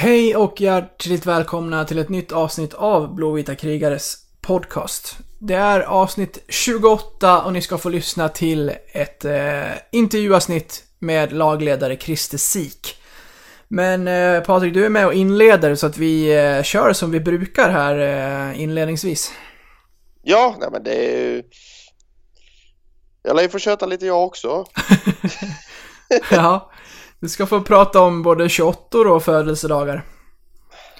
Hej och hjärtligt välkomna till ett nytt avsnitt av Blåvita krigares podcast. Det är avsnitt 28 och ni ska få lyssna till ett eh, intervjuavsnitt med lagledare Christer Sik. Men eh, Patrik, du är med och inleder så att vi eh, kör som vi brukar här eh, inledningsvis. Ja, nej men det är ju... Jag lär ju få köta lite jag också. ja, du ska få prata om både 28 och födelsedagar.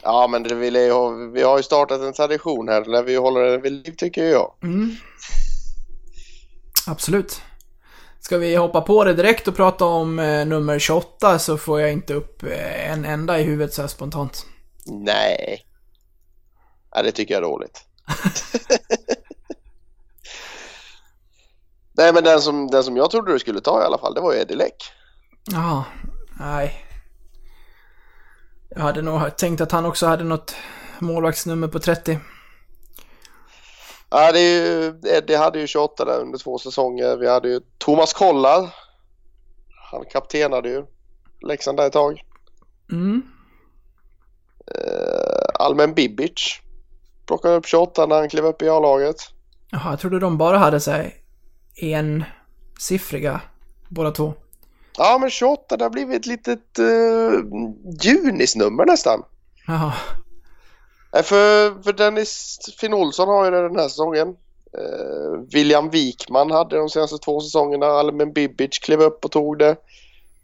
Ja, men det vill jag, vi har ju startat en tradition här när vi håller den vid liv tycker jag. Mm. Absolut. Ska vi hoppa på det direkt och prata om eh, nummer 28 så får jag inte upp eh, en enda i huvudet så här spontant. Nej. Nej, det tycker jag är dåligt. Nej, men den som, den som jag trodde du skulle ta i alla fall, det var ju Eddie Läck. Ja, nej. Jag hade nog tänkt att han också hade något målvaktsnummer på 30. Ja, det, är ju, Eddie hade ju 28 där under två säsonger. Vi hade ju Thomas Kollar. Han kaptenade ju Leksand där ett tag. Mm. Eh, Almen Bibic plockade upp 28 när han klev upp i A-laget. Jaha, jag trodde de bara hade så här ensiffriga båda två. Ja, men 28 det har blivit ett litet uh, junisnummer nästan. Nej, för, för Dennis Finn Olsson har ju det den här säsongen. Eh, William Wikman hade de senaste två säsongerna. Almen Bibic klev upp och tog det.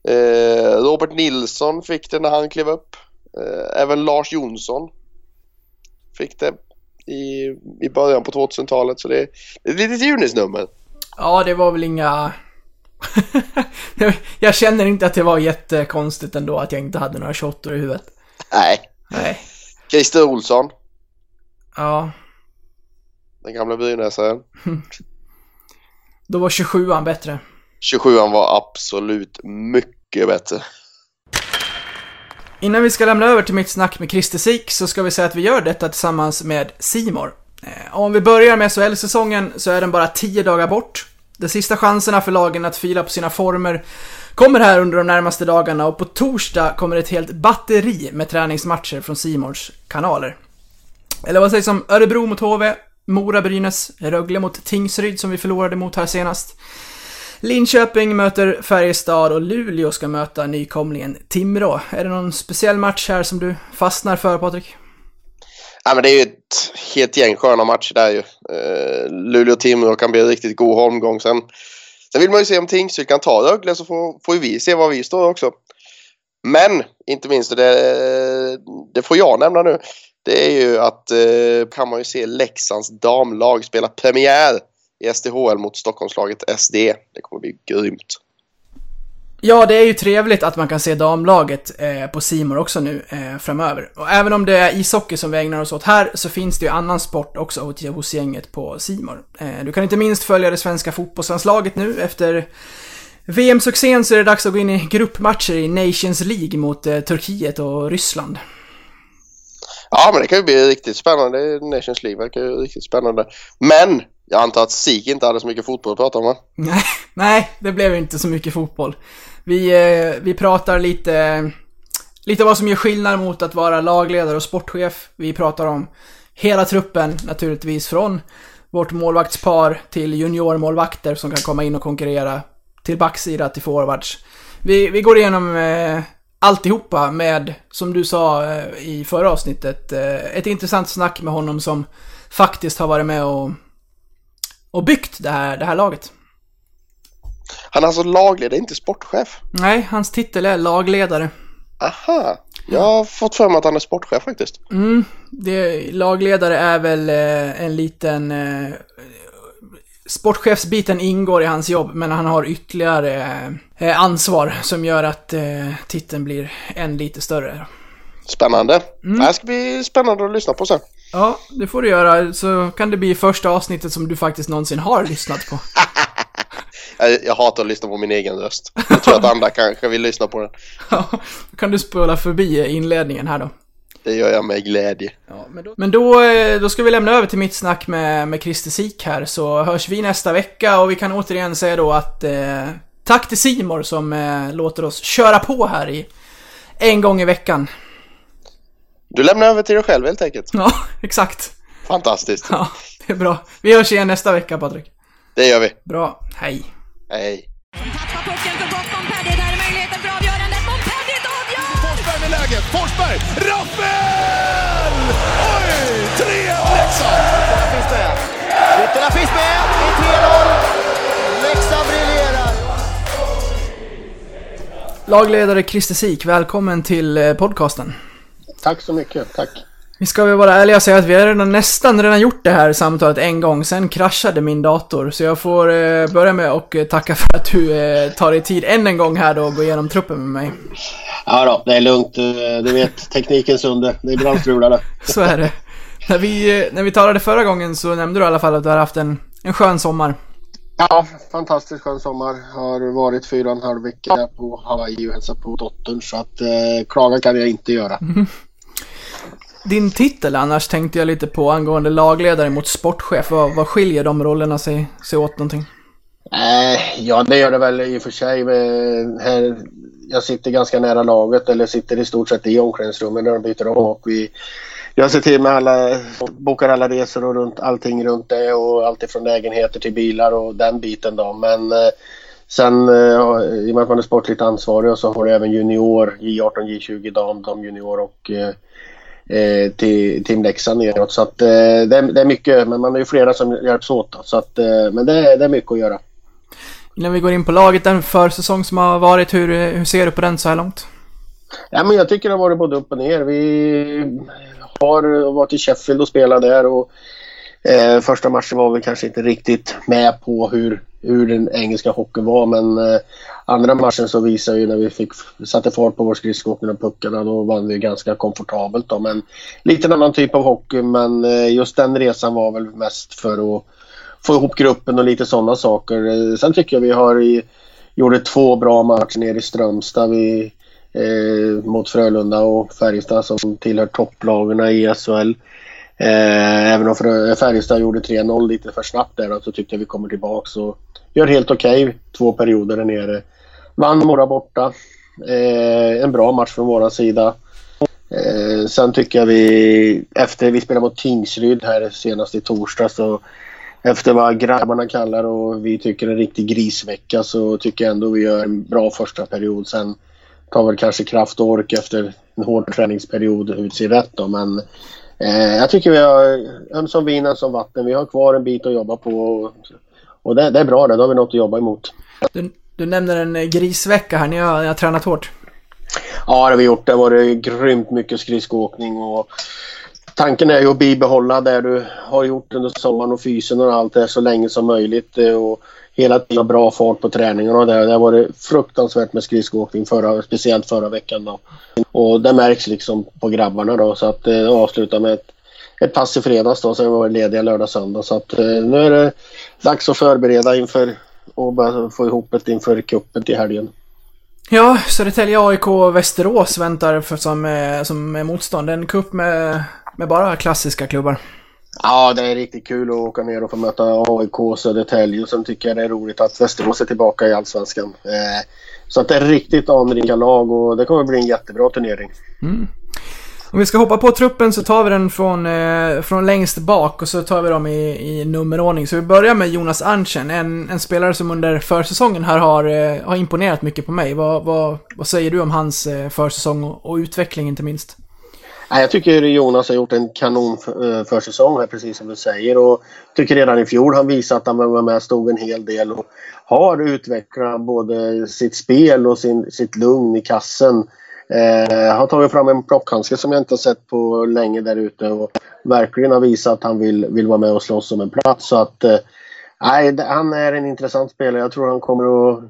Eh, Robert Nilsson fick det när han klev upp. Eh, även Lars Jonsson fick det i, i början på 2000-talet. Så det, är- det är ett litet junisnummer. Ja, det var väl inga... Jag- känner inte att det var jättekonstigt ändå att jag inte hade några 28 i huvudet. Nej. Nej. Christer Olsson, Ja, den gamla brynäsaren. då var 27an bättre. 27an var absolut mycket bättre. Innan vi ska lämna över till mitt snack med Christer Sik så ska vi säga att vi gör detta tillsammans med Simor. Eh, Om vi börjar med SHL-säsongen så är den bara 10 dagar bort. De sista chanserna för lagen att fila på sina former kommer här under de närmaste dagarna och på torsdag kommer ett helt batteri med träningsmatcher från Simons kanaler. Eller vad sägs om Örebro mot HV, Mora-Brynäs, Rögle mot Tingsryd som vi förlorade mot här senast. Linköping möter Färjestad och Luleå ska möta nykomlingen Timrå. Är det någon speciell match här som du fastnar för Patrik? Ja, men det är ju ett helt gäng sköna matcher där ju. Eh, Luleå-Timrå kan bli en riktigt god holmgång. Sen, sen vill man ju se om Tingsryd kan ta Rögle så får, får ju vi se var vi står också. Men inte minst, det, det får jag nämna nu, det är ju att eh, kan man ju se Leksands damlag spela premiär i SDHL mot Stockholmslaget SD. Det kommer bli grymt. Ja, det är ju trevligt att man kan se damlaget eh, på Simor också nu eh, framöver. Och även om det är ishockey som vi ägnar oss åt här så finns det ju annan sport också hos, gänget på Simor. Eh, du kan inte minst följa det svenska fotbollslandslaget nu efter VM-succén så är det dags att gå in i gruppmatcher i Nations League mot eh, Turkiet och Ryssland. Ja, men det kan ju bli riktigt spännande. Nations League verkar ju riktigt spännande. Men jag antar att SIK inte hade så mycket fotboll att prata om va? Nej, nej, det blev inte så mycket fotboll. Vi, eh, vi pratar lite, lite vad som gör skillnad mot att vara lagledare och sportchef. Vi pratar om hela truppen naturligtvis, från vårt målvaktspar till juniormålvakter som kan komma in och konkurrera, till backsida, till forwards. Vi, vi går igenom eh, alltihopa med, som du sa eh, i förra avsnittet, eh, ett intressant snack med honom som faktiskt har varit med och, och byggt det här, det här laget. Han är alltså lagledare, inte sportchef. Nej, hans titel är lagledare. Aha, jag har fått för mig att han är sportchef faktiskt. Mm, det, lagledare är väl eh, en liten... Eh, sportchefsbiten ingår i hans jobb, men han har ytterligare eh, ansvar som gör att eh, titeln blir än lite större. Spännande. Det här ska bli spännande att lyssna på sen. Ja, det får du göra, så kan det bli första avsnittet som du faktiskt någonsin har lyssnat på. Jag, jag hatar att lyssna på min egen röst. Jag tror att andra kanske vill lyssna på den. Ja, kan du spola förbi inledningen här då. Det gör jag med glädje. Ja, men då, men då, eh, då ska vi lämna över till mitt snack med, med Christer Sik här, så hörs vi nästa vecka och vi kan återigen säga då att eh, tack till Simor som eh, låter oss köra på här i en gång i veckan. Du lämnar över till dig själv helt enkelt. Ja, exakt. Fantastiskt. Ja, det är bra. Vi hörs igen nästa vecka, Patrik. Det gör vi. Bra. Hej. Hej. Tappar pucken för gott Montpellier. Där är möjligheten för avgörandet. Montpellier avgör! Forsberg med läget. Forsberg! Rappel! Oj! 3-1 Leksand! Ytterna finns med. Ytterna finns med i 3-0. Leksand briljerar. Lagledare Christer Sik, välkommen till eh, podcasten. Tack så mycket, tack. Vi ska väl vara ärliga och säga att vi har redan, nästan redan gjort det här samtalet en gång, sen kraschade min dator. Så jag får eh, börja med och eh, tacka för att du eh, tar dig tid än en gång här då och går igenom truppen med mig. Ja då, det är lugnt. Eh, Du vet, teknikens under. Det är ibland strular det. Så är det. När vi, eh, när vi talade förra gången så nämnde du i alla fall att du har haft en, en skön sommar. Ja, fantastiskt skön sommar. Har varit fyra och en halv vecka på Hawaii och hälsat på dottern. Så att eh, klaga kan jag inte göra. Din titel annars tänkte jag lite på angående lagledare mot sportchef. Vad, vad skiljer de rollerna sig, sig åt någonting? Eh, ja, det gör det väl i och för sig. Eh, här, jag sitter ganska nära laget, eller sitter i stort sett i omklädningsrummet när de byter om. Och vi, jag ser till med alla, bokar alla resor och runt, allting runt det och allt ifrån lägenheter till bilar och den biten då. Men eh, sen eh, i och med att man är sportligt ansvarig och så har du även junior, J18, J20, dam, dam junior och eh, eh, till Team Leksand neråt. Så att eh, det, är, det är mycket, men man är ju flera som hjälps åt. Då, så att, eh, men det, är- det är mycket att göra. Innan vi går in på laget, den försäsong som har varit, hur, hur ser du på den så här långt? Ja, men jag tycker det har varit både upp och ner. Vi har varit i Sheffield och spelat där och eh, första matchen var vi kanske inte riktigt med på hur, hur den engelska hockeyn var men eh, andra matchen så visade ju när vi fick satte fart på vår skridskoåkning och puckarna då vann vi ganska komfortabelt då men lite annan typ av hockey men eh, just den resan var väl mest för att få ihop gruppen och lite sådana saker. Eh, Sen tycker jag vi har i, gjorde två bra matcher nere i Strömstad. Vi, eh, mot Frölunda och Färjestad som tillhör topplagarna i SHL. Eh, även om Färjestad gjorde 3-0 lite för snabbt där så tyckte jag vi kommer tillbaka och gör helt okej två perioder där nere. Vann Mora borta. Eh, en bra match från våran sida. Eh, sen tycker jag vi, efter vi spelade mot Tingsryd här senast i torsdag så efter vad grabbarna kallar och vi tycker en riktig grisvecka så tycker jag ändå vi gör en bra första period. Sen tar väl kanske kraft och ork efter en hård träningsperiod ut sig rätt då. Men eh, jag tycker vi har ömsom vin ömsom vatten. Vi har kvar en bit att jobba på. Och, och det, det är bra det. Då har vi något att jobba emot. Du, du nämner en eh, grisvecka här, ni har, ni har tränat hårt. Ja, det har vi gjort. Det har varit grymt mycket skridskoåkning och tanken är ju att bibehålla det du har gjort under sommaren och fysen och allt det så länge som möjligt eh, och hela tiden bra fart på träningarna och det. Det har varit fruktansvärt med skridskoåkning förra, speciellt förra veckan då. Och det märks liksom på grabbarna då så att eh, avsluta med ett, ett pass i fredags då, sen var vi lediga lördag söndag så att eh, nu är det dags att förbereda inför och bara få ihop det inför cupen till helgen. Ja, Södertälje AIK och Västerås väntar för, som, eh, som motstånd. En cup med, med bara klassiska klubbar. Ja, det är riktigt kul att åka ner och få möta AIK och Södertälje. Och sen tycker jag det är roligt att Västerås är tillbaka i Allsvenskan. Eh, så att det är riktigt anrika lag och det kommer bli en jättebra turnering. Mm. Om vi ska hoppa på truppen så tar vi den från, eh, från längst bak och så tar vi dem i, i nummerordning. Så vi börjar med Jonas Arntzen, en, en spelare som under försäsongen här har, eh, har imponerat mycket på mig. Vad, vad, vad säger du om hans eh, försäsong och, och utveckling inte minst? Jag tycker Jonas har gjort en kanon för, försäsong här precis som du säger och tycker redan i fjol han visade att han var med och stod en hel del och har utvecklat både sitt spel och sin, sitt lugn i kassen. Eh, har tagit fram en plockhandske som jag inte har sett på länge där ute och verkligen har visat att han vill, vill vara med och slåss om en plats. Så att, eh, han är en intressant spelare. Jag tror han kommer att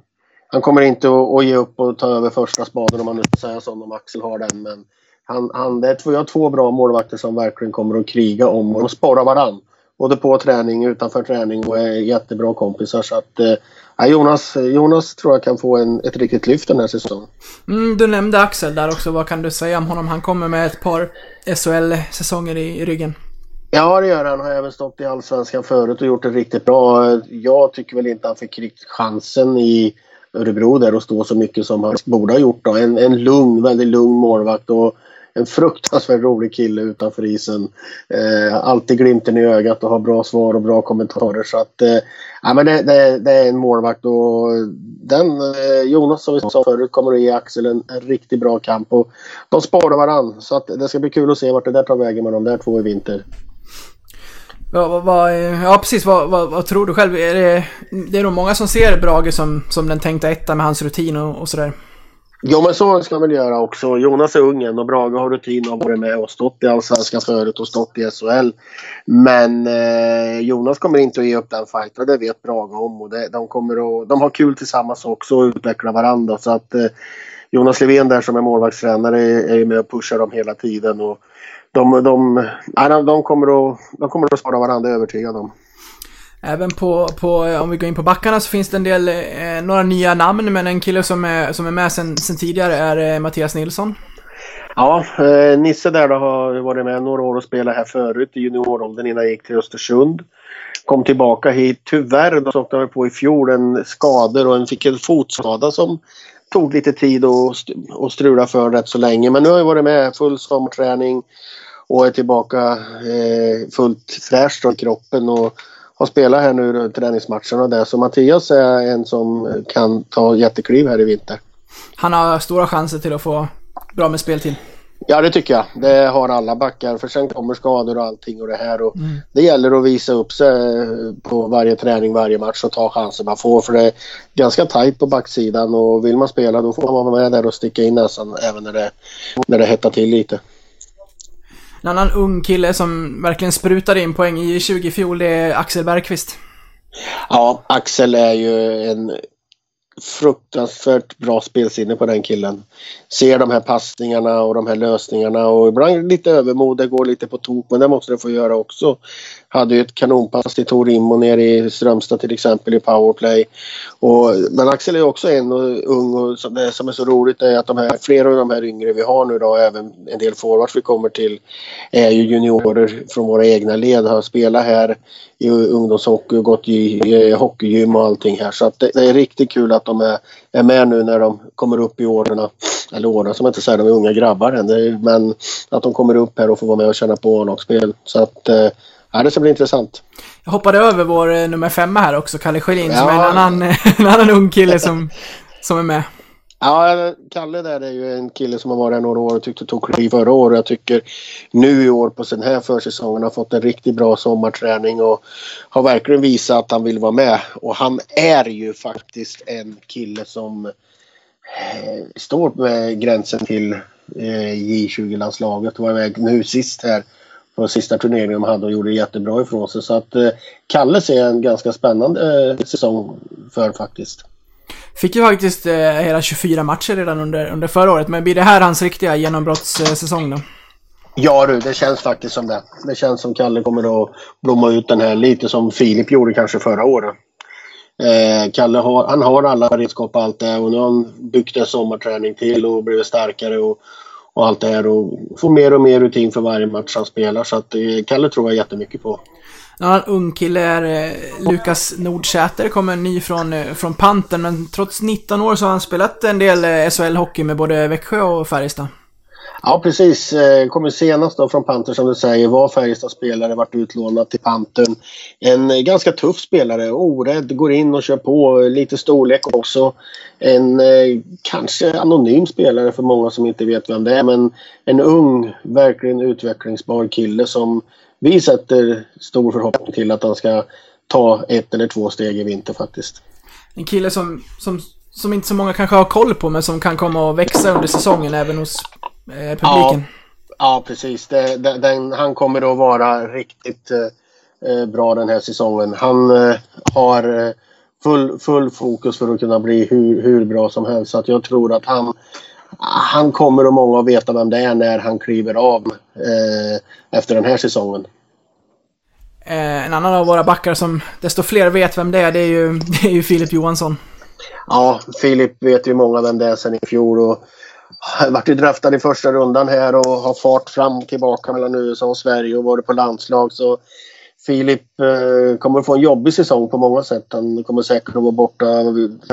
han kommer inte att, att ge upp och ta över första spaden om man nu ska säga så, om Axel har den. Men han, han, det är två, jag har två bra målvakter som verkligen kommer att kriga om och spara varann. Både på träning, utanför träning och är jättebra kompisar. Så att, eh, Jonas, Jonas tror jag kan få en, ett riktigt lyft den här säsongen. Mm, du nämnde Axel där också, vad kan du säga om honom? Han kommer med ett par SHL-säsonger i, i ryggen. Ja, det gör han. Har även stått i Allsvenskan förut och gjort det riktigt bra. Jag tycker väl inte han fick riktigt chansen i Örebro där och stå så mycket som han borde ha gjort. Då. En, en lugn, väldigt lugn målvakt och en fruktansvärt rolig kille utanför isen. Eh, alltid glimten i ögat och har bra svar och bra kommentarer. Så att, eh, ja, men det, det, det, är en målvakt och den, eh, Jonas som vi sa förut, kommer att ge Axel en, en riktigt bra kamp. Och de sparar varann. Så att det ska bli kul att se vart det där tar vägen med de där två i vinter. Ja, vad, vad, ja precis, vad, vad, vad, tror du själv? Är det, det är nog många som ser Brage som, som den tänkta etta med hans rutin och, och sådär. Jo men så ska man väl göra också. Jonas är ung och Brage har rutin och har varit med och stått i Allsvenskan förut och stått i SHL. Men eh, Jonas kommer inte att ge upp den fighten det vet Brage om. Och det, de, kommer att, de har kul tillsammans också och utvecklar varandra. Så att eh, Jonas Levén där som är målvaktstränare är, är med och pushar dem hela tiden. Och de, de, de, de, kommer att, de kommer att spara varandra, övertygad om. Även på, på, om vi går in på backarna så finns det en del, eh, några nya namn, men en kille som är, som är med sen, sen tidigare är eh, Mattias Nilsson. Ja, eh, Nisse där då har varit med några år och spelat här förut i junioråldern innan jag gick till Östersund. Kom tillbaka hit. Tyvärr då åkte han på i fjol en skador och en fick en fotskada som tog lite tid att strula för rätt så länge. Men nu har jag varit med full sommarträning och är tillbaka eh, fullt fräsch i kroppen och har spelat här nu träningsmatcherna och det. Så Mattias är en som kan ta jättekliv här i vinter. Han har stora chanser till att få bra med speltid. Ja det tycker jag. Det har alla backar för sen kommer skador och allting och det här. Och mm. Det gäller att visa upp sig på varje träning, varje match och ta chanser man får. För det är ganska tajt på backsidan och vill man spela då får man vara med där och sticka in näsan även när det, när det hettar till lite. En annan ung kille som verkligen sprutade in poäng i 20 fjol det är Axel Bergqvist. Ja, Axel är ju en fruktansvärt bra spelsinne på den killen. Ser de här passningarna och de här lösningarna och ibland lite övermod, det går lite på tok men det måste det få göra också. Hade ju ett kanonpass till Tor Immo nere i Strömstad till exempel i powerplay. Och, men Axel är också en och, ung och det som är så roligt är att de här, flera av de här yngre vi har nu då, även en del forwards vi kommer till, är ju juniorer från våra egna led. Har spelat här i ungdomshockey och gått i, i hockeygym och allting här. Så att det, det, är riktigt kul att de är, är med nu när de kommer upp i åren. Eller åren som jag inte säger, de är unga grabbar än. Men att de kommer upp här och får vara med och känna på A-lagsspel. Så att eh, Ja, det ska bli intressant. Jag hoppade över vår eh, nummer femma här också, Kalle Schelin, ja. som är en annan, en annan ung kille som, som är med. Ja, Kalle där är ju en kille som har varit här några år och tyckte tog kliv förra året. Jag tycker nu i år på den här försäsongen har fått en riktigt bra sommarträning och har verkligen visat att han vill vara med. Och han är ju faktiskt en kille som eh, står med gränsen till eh, J20-landslaget. Var iväg nu sist här på sista turneringen de hade och gjorde jättebra ifrån sig. Så att eh, Kalle ser en ganska spännande eh, säsong för faktiskt. Fick ju faktiskt eh, hela 24 matcher redan under, under förra året, men blir det här hans riktiga genombrottssäsong då? Ja du, det känns faktiskt som det. Det känns som Kalle kommer att blomma ut den här lite som Filip gjorde kanske förra året. Eh, Kalle har, han har alla redskap och allt det och nu har han byggt en sommarträning till och blivit starkare och och allt det här och får mer och mer rutin för varje match han spelar. Så att eh, Kalle tror jag jättemycket på. Ja, en ung kille är eh, Lukas Nordsäter, kommer ny från, eh, från Panten, men trots 19 år så har han spelat en del SHL-hockey med både Växjö och Färjestad. Ja precis, eh, kommer senast då från Pantern som du säger, var Färjestad-spelare, varit utlånad till Pantern. En eh, ganska tuff spelare, orädd, går in och kör på, lite storlek också. En eh, kanske anonym spelare för många som inte vet vem det är men en ung, verkligen utvecklingsbar kille som vi sätter stor förhoppning till att han ska ta ett eller två steg i vinter faktiskt. En kille som, som, som inte så många kanske har koll på men som kan komma att växa under säsongen även hos eh, publiken. Ja, ja precis. Det, det, den, han kommer att vara riktigt eh, eh, bra den här säsongen. Han eh, har eh, full, full fokus för att kunna bli hur, hur bra som helst. Så att jag tror att han, han kommer och många att veta vem det är när han kliver av eh, efter den här säsongen. Eh, en annan av våra backar som desto fler vet vem det är, det är ju, det är ju Filip Johansson. Ja, Filip vet ju många vem det är sen i fjol. Och varit ju draftad i första rundan här och har fart fram och tillbaka mellan USA och Sverige och varit på landslag. Så Filip eh, kommer att få en jobbig säsong på många sätt. Han kommer säkert att vara borta,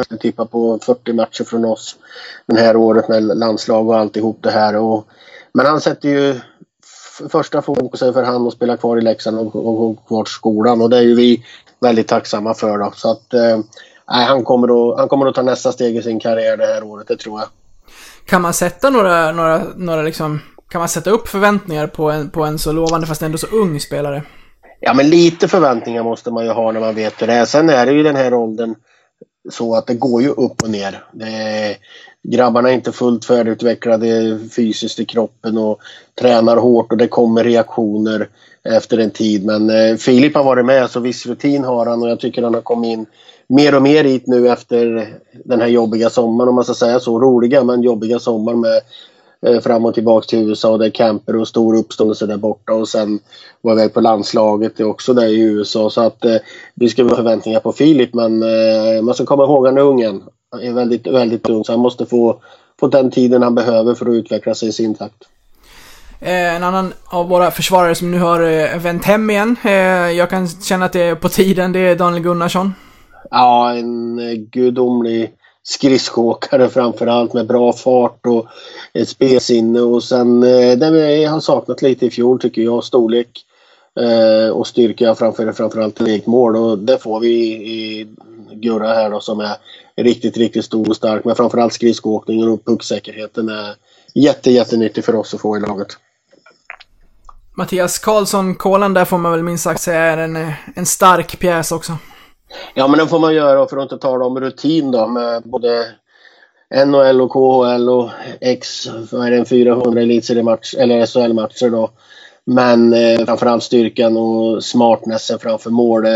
jag tippa på 40 matcher från oss Det här året med landslag och alltihop det här. Och Men han sätter ju första fokuset för han att spela kvar i Leksand och, och gå kvar till skolan och det är ju vi väldigt tacksamma för. Då. Så att, eh, han, kommer att, han kommer att ta nästa steg i sin karriär det här året, det tror jag. Kan man sätta några, några, några liksom, kan man sätta upp förväntningar på en, på en så lovande fast ändå så ung spelare? Ja, men lite förväntningar måste man ju ha när man vet hur det är. Sen är det ju den här åldern så att det går ju upp och ner. Det är, grabbarna är inte fullt färdigutvecklade fysiskt i kroppen och tränar hårt och det kommer reaktioner efter en tid. Men eh, Filip har varit med så viss rutin har han och jag tycker han har kommit in mer och mer hit nu efter den här jobbiga sommaren om man ska säga så. Roliga men jobbiga sommaren med eh, fram och tillbaka till USA. Det är camper och stor uppståndelse där borta och sen var iväg på landslaget det är också där i USA. Så att eh, vi ska ha förväntningar på Filip men eh, man ska komma ihåg han är ungen. Han är väldigt, väldigt ung så han måste få, få den tiden han behöver för att utveckla sig i sin takt. Eh, en annan av våra försvarare som nu har eh, vänt hem igen, eh, jag kan känna att det är på tiden, det är Daniel Gunnarsson. Ja, en eh, gudomlig skridskoåkare framförallt med bra fart och ett spelsinne och sen eh, det vi har saknat lite i fjol tycker jag, storlek eh, och styrka framför, framförallt i eget mål och det får vi i Gurra här då som är riktigt, riktigt stor och stark men framförallt skridskoåkningen och pucksäkerheten är jätte, jättenyttig för oss att få i laget. Mattias Karlsson, Kolan där får man väl minst sagt säga är en, en stark pjäs också. Ja, men det får man göra för att inte tala om rutin då med både NHL och KHL och X, vad är det, 400 elitseriematch eller SHL-matcher då. Men eh, framförallt styrkan och smartnessen framför mål. Eh,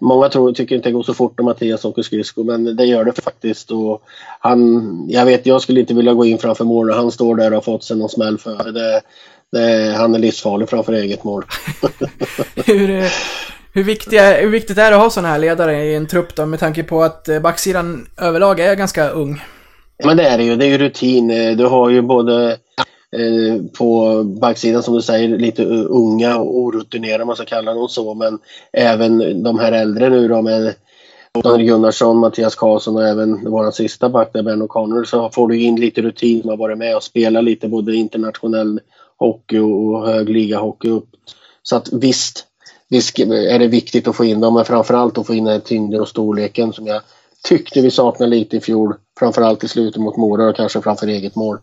många tror, tycker inte det går så fort när Mattias åker skridskor men det gör det faktiskt. Och han, jag vet, jag skulle inte vilja gå in framför mål när han står där och har fått sig någon smäll för det. det han är livsfarlig framför eget mål. hur, eh, hur, viktiga, hur viktigt är det att ha sådana här ledare i en trupp då, med tanke på att eh, backsidan överlag är ganska ung? Men det är det ju. Det är ju rutin. Eh, du har ju både eh, på backsidan som du säger lite unga och orutinerade om man ska kalla dem så. Men även de här äldre nu då med Daniel Gunnarsson, Mattias Karlsson och även vår sista back där Ben O'Connor så får du in lite rutin. Man har varit med och spelat lite både internationell hockey och högligahockey upp. Så att visst, visst är det viktigt att få in dem men framförallt att få in den här tyngden och storleken som jag tyckte vi saknade lite i fjol. Framförallt i slutet mot Mora och kanske framför eget mål.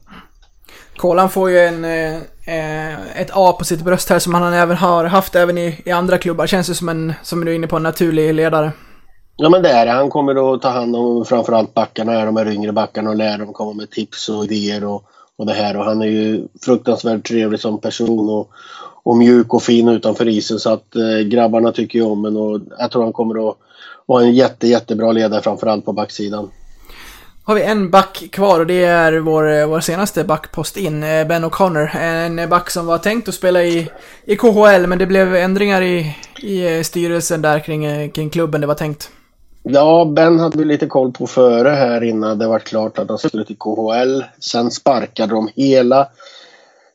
Kolan får ju en, eh, eh, ett A på sitt bröst här som han även har haft även i, i andra klubbar. Känns det som en, som du är inne på, en naturlig ledare. Ja men det är det. Han kommer att ta hand om framförallt backarna, de här yngre backarna och lära dem komma med tips och idéer och, och det här. Och han är ju fruktansvärt trevlig som person och, och mjuk och fin utanför isen så att eh, grabbarna tycker ju om en och jag tror han kommer att vara en jätte, jättebra ledare framförallt på backsidan. Har vi en back kvar och det är vår, eh, vår senaste backpost in, eh, Ben O'Connor. En back som var tänkt att spela i, i KHL men det blev ändringar i, i eh, styrelsen där kring, kring klubben det var tänkt. Ja, Ben hade vi lite koll på före här innan det var klart att han skulle till KHL. Sen sparkade de hela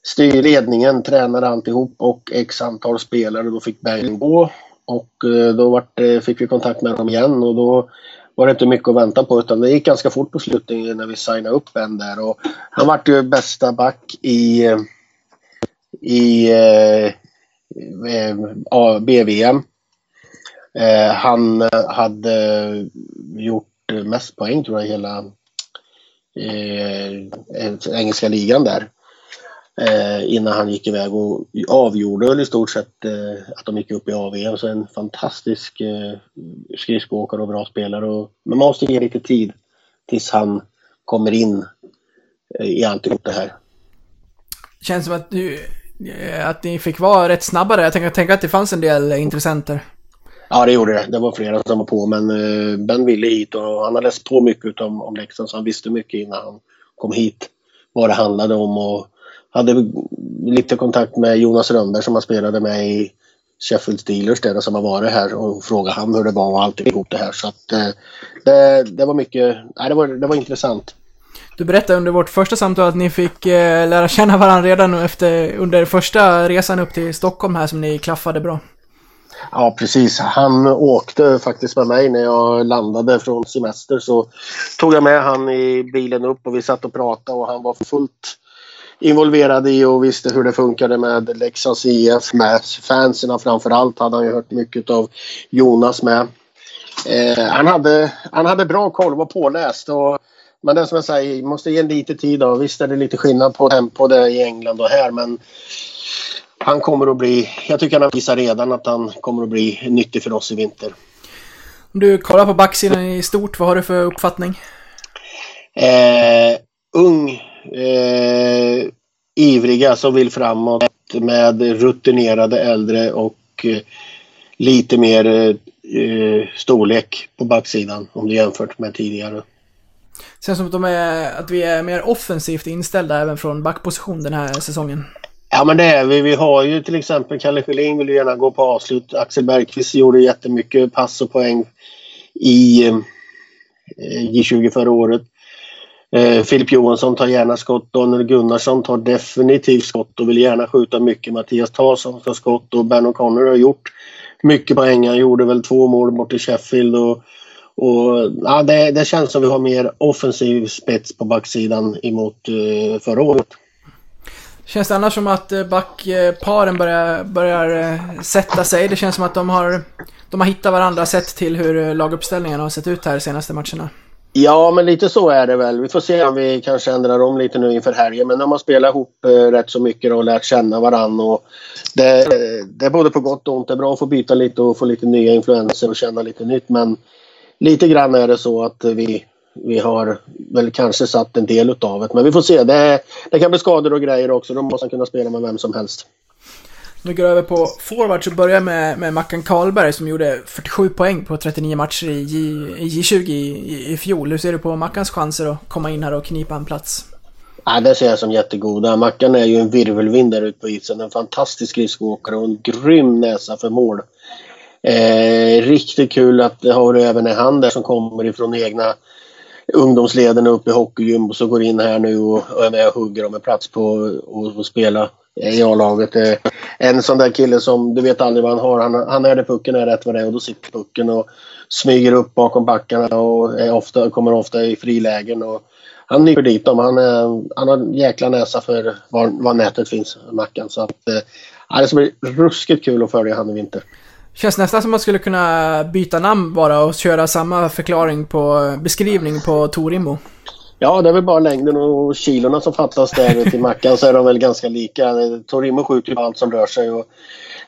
styrledningen, tränade alltihop och x antal spelare. Då fick Ben gå och eh, då var det- fick vi kontakt med dem igen och då var det inte mycket att vänta på utan det gick ganska fort på slutet när vi signade upp Ben där. Och han vart ju bästa back i, eh, i eh, eh BVM. Eh, han eh, hade gjort mest poäng tror jag i hela eh, engelska ligan där. Eh, innan han gick iväg och avgjorde väl i stort sett eh, att de gick upp i AVM. Så en fantastisk eh, skridskoåkare och bra spelare. Och, men man måste ge lite tid tills han kommer in eh, i alltihop det här. Känns som att, du, eh, att ni fick vara rätt snabba där. Jag tänker, tänker att det fanns en del intressenter. Ja, det gjorde det. Det var flera som var på, men eh, Ben ville hit och han har läst på mycket om, om Leksand så han visste mycket innan han kom hit vad det handlade om och hade lite kontakt med Jonas Rönnberg som han spelade med i Sheffield Steelers där som har varit här och frågade han hur det var och alltihop det här. Så att eh, det, det var mycket, nej, det var, det var intressant. Du berättade under vårt första samtal att ni fick eh, lära känna varandra redan efter, under första resan upp till Stockholm här som ni klaffade bra. Ja, precis. Han åkte faktiskt med mig när jag landade från semester. Så tog jag med han i bilen upp och vi satt och pratade och han var fullt involverad i och visste hur det funkade med Leksands IF med fansen framförallt hade han ju hört mycket av Jonas med. Eh, han, hade, han hade bra koll, var påläst. Och, men det som jag säger, måste ge lite tid. Då. Visst är det lite skillnad på tempo det i England och här men han kommer att bli, jag tycker han visar redan att han kommer att bli nyttig för oss i vinter. Om du kollar på backsidan i stort, vad har du för uppfattning? Eh, ung, eh, ivriga som vill framåt med rutinerade äldre och eh, lite mer eh, storlek på backsidan om du jämfört med tidigare. Känns som att, de är, att vi är mer offensivt inställda även från backposition den här säsongen. Ja men det är vi. Vi har ju till exempel Kalle Schelin vill gärna gå på avslut. Axel Bergqvist gjorde jättemycket pass och poäng i eh, J20 förra året. Eh, Filip Johansson tar gärna skott. Daniel Gunnarsson tar definitivt skott och vill gärna skjuta mycket. Mattias Tarsson tar skott och Ben O'Connor har gjort mycket poäng. Han gjorde väl två mål bort i Sheffield. Och, och, ja, det, det känns som vi har mer offensiv spets på backsidan emot eh, förra året. Känns det annars som att eh, backparen börjar, börjar eh, sätta sig? Det känns som att de har, de har hittat varandra sett till hur laguppställningarna laguppställningen har sett ut här de senaste matcherna. Ja, men lite så är det väl. Vi får se om vi kanske ändrar om lite nu inför helgen. Men de har spelat ihop eh, rätt så mycket och lärt känna varandra. Och det, det är både på gott och ont. Det är bra att få byta lite och få lite nya influenser och känna lite nytt. Men lite grann är det så att vi, vi har väl kanske satt en del utav det. Men vi får se. Det, det kan bli skador och grejer också. Då måste han kunna spela med vem som helst. Vi går över på forwards och börjar med, med Mackan Karlberg som gjorde 47 poäng på 39 matcher i, J, i J20 i, i fjol. Hur ser du på Mackans chanser att komma in här och knipa en plats? Ja, det ser jag som jättegoda. Mackan är ju en virvelvind där ute på isen. En fantastisk skridskoåkare och en grym näsa för mål. Eh, riktigt kul att ha det även en han där som kommer ifrån egna ungdomsleden upp i hockeygym och så går in här nu och, och är med och hugger om en plats på och, och spela i A-laget. Eh, en sån där kille som, du vet aldrig vad han har. Han, han är det pucken är rätt vad det är och då sitter pucken och smyger upp bakom backarna och är ofta, kommer ofta i frilägen. Och han nyper dit dem. Han, eh, han har en jäkla näsa för var, var nätet finns, Mackan. Så att, eh, det ska bli ruskigt kul att följa han i vinter. Känns nästan som man skulle kunna byta namn bara och köra samma förklaring på beskrivning på Torimo. Ja, det är väl bara längden och kilorna som fattas där till Mackan så är de väl ganska lika. Torimo skjuter ju på allt som rör sig och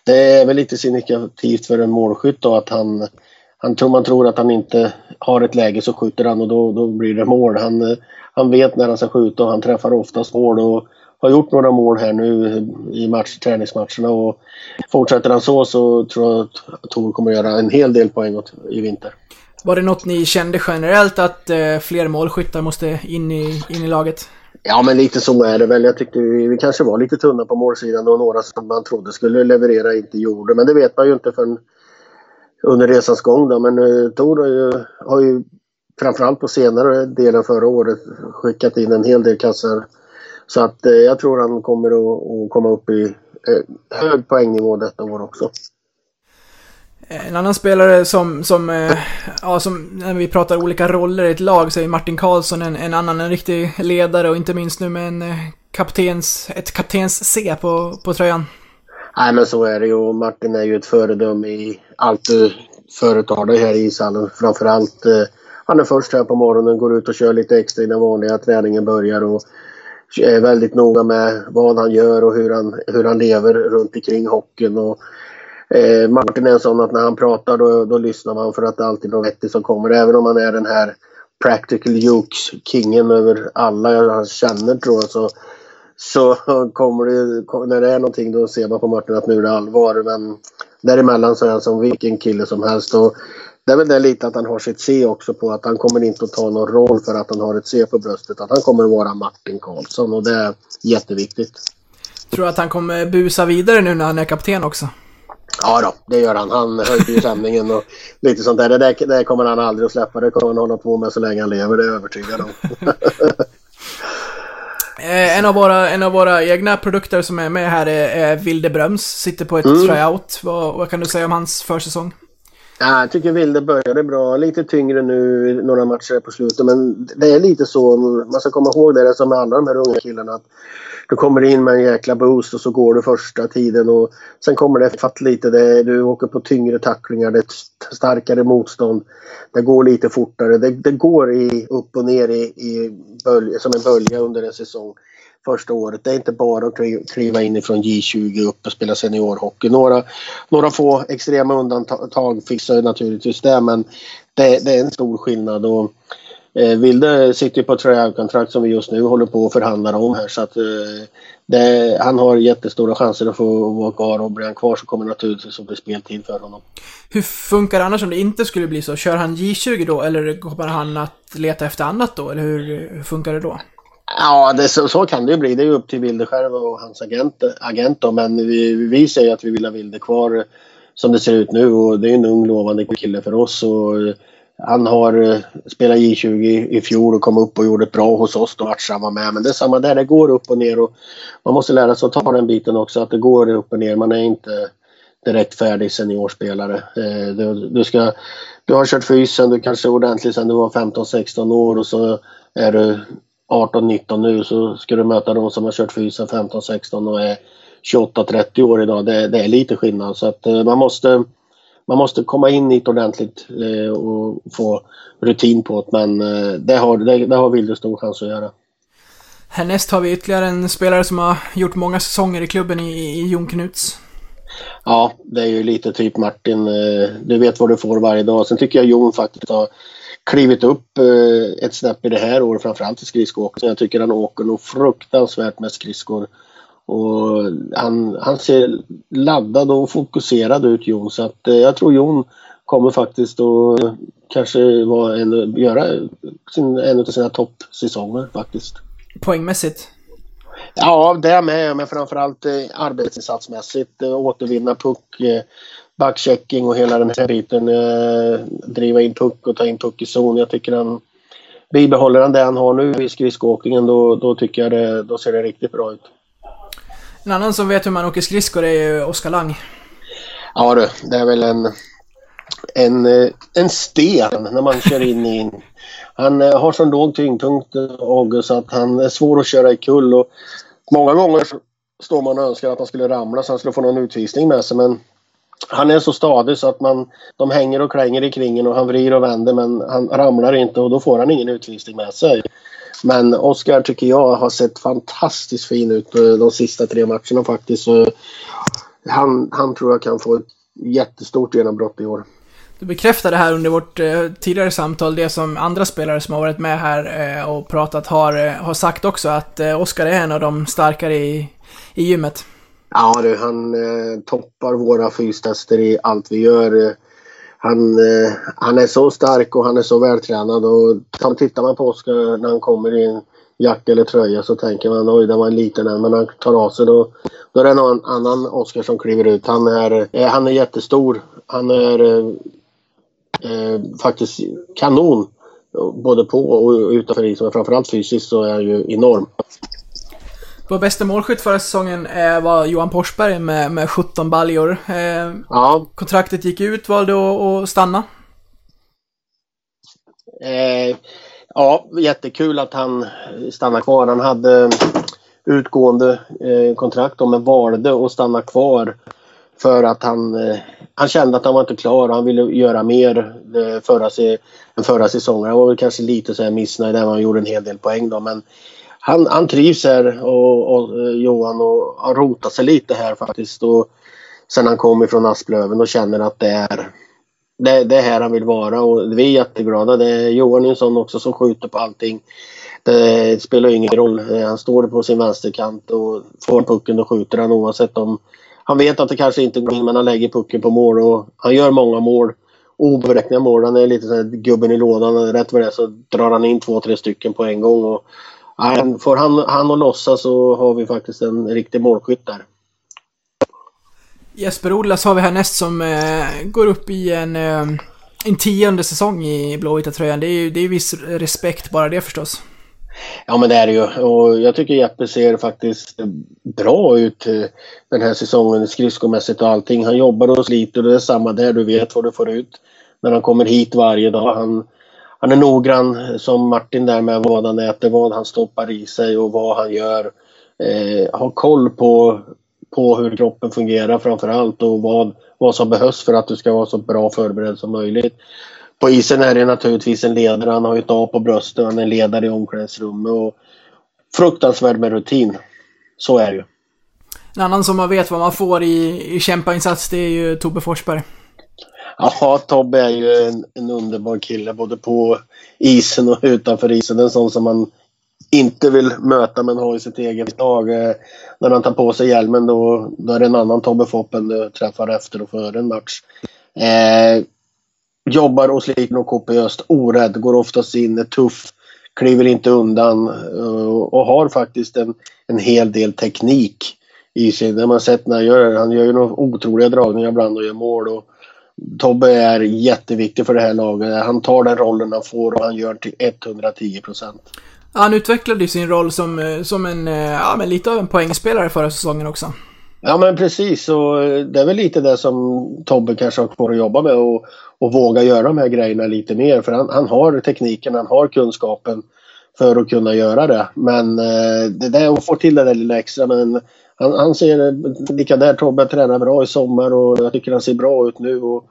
det är väl lite signifikativt för en målskytt då att han, han tror, man tror att han inte har ett läge så skjuter han och då, då blir det mål. Han, eh, han vet när han ska skjuta och han träffar oftast mål och har gjort några mål här nu i match, träningsmatcherna och fortsätter han så så tror jag att Tor kommer göra en hel del poäng i vinter. Var det något ni kände generellt att eh, fler målskyttar måste in i, in i laget? Ja, men lite så är det väl. Jag tyckte vi, vi kanske var lite tunna på målsidan och några som man trodde skulle leverera inte gjorde. Men det vet man ju inte förrän under resans gång. Då. Men uh, Tor har ju, har ju framförallt på senare delen förra året skickat in en hel del kassar. Så att uh, jag tror han kommer att, komma upp i uh, hög poängnivå detta år också. En annan spelare som, som, eh, ja, som när vi pratar olika roller i ett lag så är Martin Karlsson en, en annan, en riktig ledare och inte minst nu med en eh, kaptens, ett kaptens C på, på tröjan. Nej men så är det ju Martin är ju ett föredöme i allt du företar dig här i ishallen. Framförallt eh, han är först här på morgonen, går ut och kör lite extra innan vanliga träningen börjar och är väldigt noga med vad han gör och hur han, hur han lever runt omkring hockeyn. Och Eh, Martin är en sån att när han pratar då, då lyssnar man för att det alltid är något vettigt som kommer. Även om han är den här practical jokes-kingen över alla han känner tror jag så, så kommer det, när det är någonting då ser man på Martin att nu är det allvar. Men däremellan så är han som vilken kille som helst. Och det är väl det lite att han har sitt C också på att han kommer inte att ta någon roll för att han har ett C på bröstet. Att han kommer att vara Martin Karlsson och det är jätteviktigt. Tror du att han kommer busa vidare nu när han är kapten också? Ja då, det gör han. Han höjer ju stämningen och lite sånt där. Det, där. det kommer han aldrig att släppa. Det kommer han hålla på med så länge han lever, det är jag övertygad om. Eh, en, av våra, en av våra egna produkter som är med här är, är Vilde Bröms. Sitter på ett mm. tryout. Vad, vad kan du säga om hans försäsong? Ja, jag tycker Vilde började bra. Lite tyngre nu några matcher på slutet. Men det är lite så. Man ska komma ihåg det som med alla de här unga killarna. Att du kommer in med en jäkla boost och så går du första tiden. och Sen kommer det fatt lite. Det, du åker på tyngre tacklingar. Det är starkare motstånd. Det går lite fortare. Det, det går i, upp och ner i, i bölja, som en bölja under en säsong första året. Det är inte bara att kliva in ifrån J20 upp och spela seniorhockey. Några, några få extrema undantag fixar ju naturligtvis det men det, det är en stor skillnad. Och, eh, Vilde sitter ju på ett tryout-kontrakt som vi just nu håller på att förhandla om här så att eh, det, han har jättestora chanser att få vara kvar och blir han kvar så kommer det naturligtvis att bli speltid för honom. Hur funkar det annars om det inte skulle bli så? Kör han J20 då, eller kommer han att leta efter annat då? Eller hur, hur funkar det då? Ja, det, så, så kan det ju bli. Det är ju upp till Wilde själv och hans agent, agent då. Men vi, vi säger att vi vill ha Wilde kvar eh, som det ser ut nu och det är en ung lovande kille för oss. Och eh, han har eh, spelat J20 i fjol och kom upp och gjorde ett bra hos oss då matchen han var med. Men det är samma där, det går upp och ner och man måste lära sig att ta den biten också att det går upp och ner. Man är inte direkt färdig seniorspelare. Du, du, ska, du har kört fysen, du kanske är ordentlig du var 15-16 år och så är du 18-19 nu så ska du möta de som har kört fysen 15-16 och är 28-30 år idag. Det, det är lite skillnad så att eh, man måste man måste komma in det ordentligt eh, och få rutin på det men eh, det har, det, det har Vilde stor chans att göra. Härnäst har vi ytterligare en spelare som har gjort många säsonger i klubben i, i Jon Knuts. Ja, det är ju lite typ Martin. Du vet vad du får varje dag. Sen tycker jag Jon faktiskt har klivit upp eh, ett snäpp i det här året, framförallt i skridskoåkning. Jag tycker han åker nog fruktansvärt med skridskor. Och han, han ser laddad och fokuserad ut Jon. Så att, eh, jag tror Jon kommer faktiskt att kanske vara en, göra sin, en av sina toppsäsonger faktiskt. Poängmässigt. Ja, det med. Men framförallt eh, arbetsinsatsmässigt. Eh, återvinna puck, eh, backchecking och hela den här biten. Eh, driva in puck och ta in puck i zon. Jag tycker han... Bibehåller han det han har nu i skridskoåkningen då, då tycker jag det, då ser det riktigt bra ut. En annan som vet hur man åker skridskor är ju Oskar Lang. Ja du, det är väl en, en, eh, en sten när man kör in i en... Han eh, har så låg tyngdpunkt, August, så att han är svår att köra i kull. Och många gånger står man och önskar att han skulle ramla så han skulle få någon utvisning med sig. Men han är så stadig så att man, de hänger och klänger i kringen och han vrider och vänder men han ramlar inte och då får han ingen utvisning med sig. Men Oskar tycker jag har sett fantastiskt fin ut eh, de sista tre matcherna faktiskt. Eh, han, han tror jag kan få ett jättestort genombrott i år. Du bekräftade här under vårt eh, tidigare samtal det som andra spelare som har varit med här eh, och pratat har, eh, har sagt också, att eh, Oskar är en av de starkare i, i gymmet. Ja du, han eh, toppar våra fystester i allt vi gör. Han, eh, han är så stark och han är så vältränad. Och tittar man på Oskar när han kommer i en jacka eller tröja så tänker man oj, det var en liten en. Men när han tar av sig då, då är det någon annan Oskar som kliver ut. Han är, eh, han är jättestor. Han är eh, eh, faktiskt kanon. Både på och utanför isen. Men framförallt fysiskt så är han ju enorm. Vår bästa målskytt förra säsongen eh, var Johan Forsberg med, med 17 baljor. Eh, Ja, kontraktet gick ut, valde att, att stanna. Eh, ja, jättekul att han stannar kvar. Han hade utgående eh, kontrakt då, men valde att stanna kvar för att han, eh, han kände att han var inte klar och han ville göra mer eh, förra, se, än förra säsongen. Han var väl kanske lite så här missnöjd där han gjorde en hel del poäng då, men han, han trivs här och, och eh, Johan och har rotat sig lite här faktiskt. Och sen han kom ifrån Asplöven och känner att det är det, det är här han vill vara och vi är jätteglada. Det är Johan är en sån också som skjuter på allting. Det spelar ingen roll. Han står på sin vänsterkant och får pucken och skjuter han oavsett om... Han vet att det kanske inte går in men han lägger pucken på mål och han gör många mål. Oberäkneliga mål. Han är lite såhär gubben i lådan. Rätt vad det är så drar han in två, tre stycken på en gång. Och, nej, får han, han att lossa så har vi faktiskt en riktig målskytt där. Jesper Odlas har vi härnäst som eh, går upp i en, eh, en tionde säsong i blåvita tröjan. Det är ju det är viss respekt bara det förstås. Ja men det är det ju och jag tycker Jeppe ser faktiskt bra ut eh, den här säsongen skridskomässigt och allting. Han jobbar och sliter och det är samma där. Du vet vad du får ut när han kommer hit varje dag. Han, han är noggrann som Martin där med vad han äter, vad han stoppar i sig och vad han gör. Eh, har koll på, på hur kroppen fungerar framförallt och vad, vad som behövs för att du ska vara så bra förberedd som möjligt. På isen är det naturligtvis en ledare. Han har ju ett A på bröstet. Han är ledare i omklädningsrummet. Och fruktansvärd med rutin. Så är det ju. En annan som man vet vad man får i, i kämpainsats, det är ju Tobbe Forsberg. Ja, Tobbe är ju en, en underbar kille både på isen och utanför isen. En sån som man inte vill möta men har i sitt eget lag. Eh, när han tar på sig hjälmen då, då är det en annan Tobbe Foppen du träffar efter och före en match. Eh, jobbar och sliter och kopiöst, orädd, går oftast in, är tuff, kliver inte undan eh, och har faktiskt en, en hel del teknik i sig. Det man sett när han gör det. Han gör ju några otroliga dragningar ibland och gör mål. Och Tobbe är jätteviktig för det här laget. Han tar den rollen han får och han gör till 110 procent. Han utvecklade ju sin roll som, eh, som en, eh, ja men lite av en poängspelare förra säsongen också. Ja men precis och det är väl lite det som Tobbe kanske har kvar att jobba med och, och våga göra de här grejerna lite mer för han, han har tekniken, han har kunskapen för att kunna göra det. Men eh, det där att få till det där lilla extra men han, han ser lika där Tobbe tränar bra i sommar och jag tycker han ser bra ut nu. Och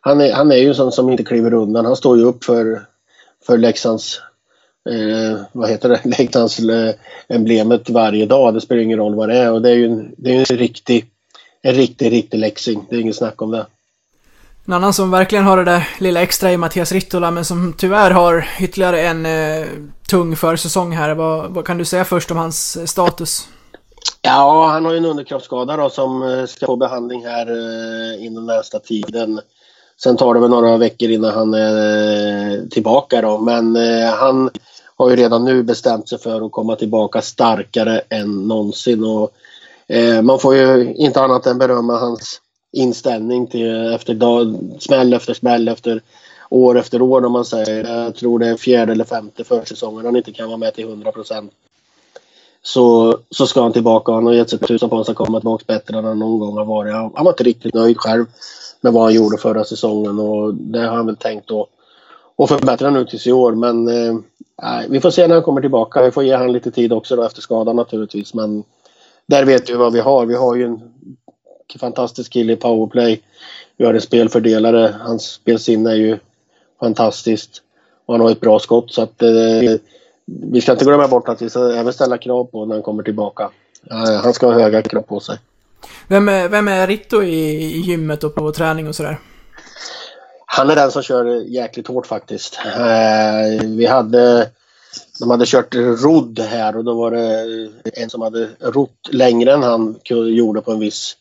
han, är, han är ju en sån som inte kliver undan. Han står ju upp för, för Leksands eh, vad heter det, Leksands eh, emblemet varje dag. Det spelar ingen roll vad det är och det är ju en, det är en riktig, en riktig, riktig Leksing. Det är inget snack om det. En annan som verkligen har det där lilla extra är Mattias Rittola, men som tyvärr har ytterligare en eh, tung försäsong här. Vad, vad kan du säga först om hans status? Ja, han har ju en underkroppsskada då som eh, ska få behandling här eh, inom nästa tiden. Sen tar det väl några veckor innan han är eh, tillbaka då, men eh, han har ju redan nu bestämt sig för att komma tillbaka starkare än någonsin. Och, eh, man får ju inte annat än berömma hans inställning till efter dag, smäll efter smäll efter år efter år om man säger. Jag tror det är fjärde eller femte försäsongen han inte kan vara med till 100 procent. Så, så ska han tillbaka. Han har gett sig tusan på att han ska komma tillbaka bättre än han någon gång har varit. Han, han var inte riktigt nöjd själv med vad han gjorde förra säsongen och det har han väl tänkt att, att förbättra nu tills i år. Men eh, vi får se när han kommer tillbaka. Vi får ge han lite tid också då efter skadan naturligtvis. Men där vet vi vad vi har. Vi har ju en fantastisk kille i powerplay. Vi har en spelfördelare. Hans spelsinne är ju fantastiskt. Och han har ett bra skott så att eh, vi ska inte glömma bort att vi ska även ställa krav på när han kommer tillbaka. Eh, han ska ha höga krav på sig. Vem är, vem är Ritto i, i gymmet och på träning och sådär? Han är den som kör jäkligt hårt faktiskt. Eh, vi hade de hade kört rodd här och då var det en som hade rott längre än han gjorde på en viss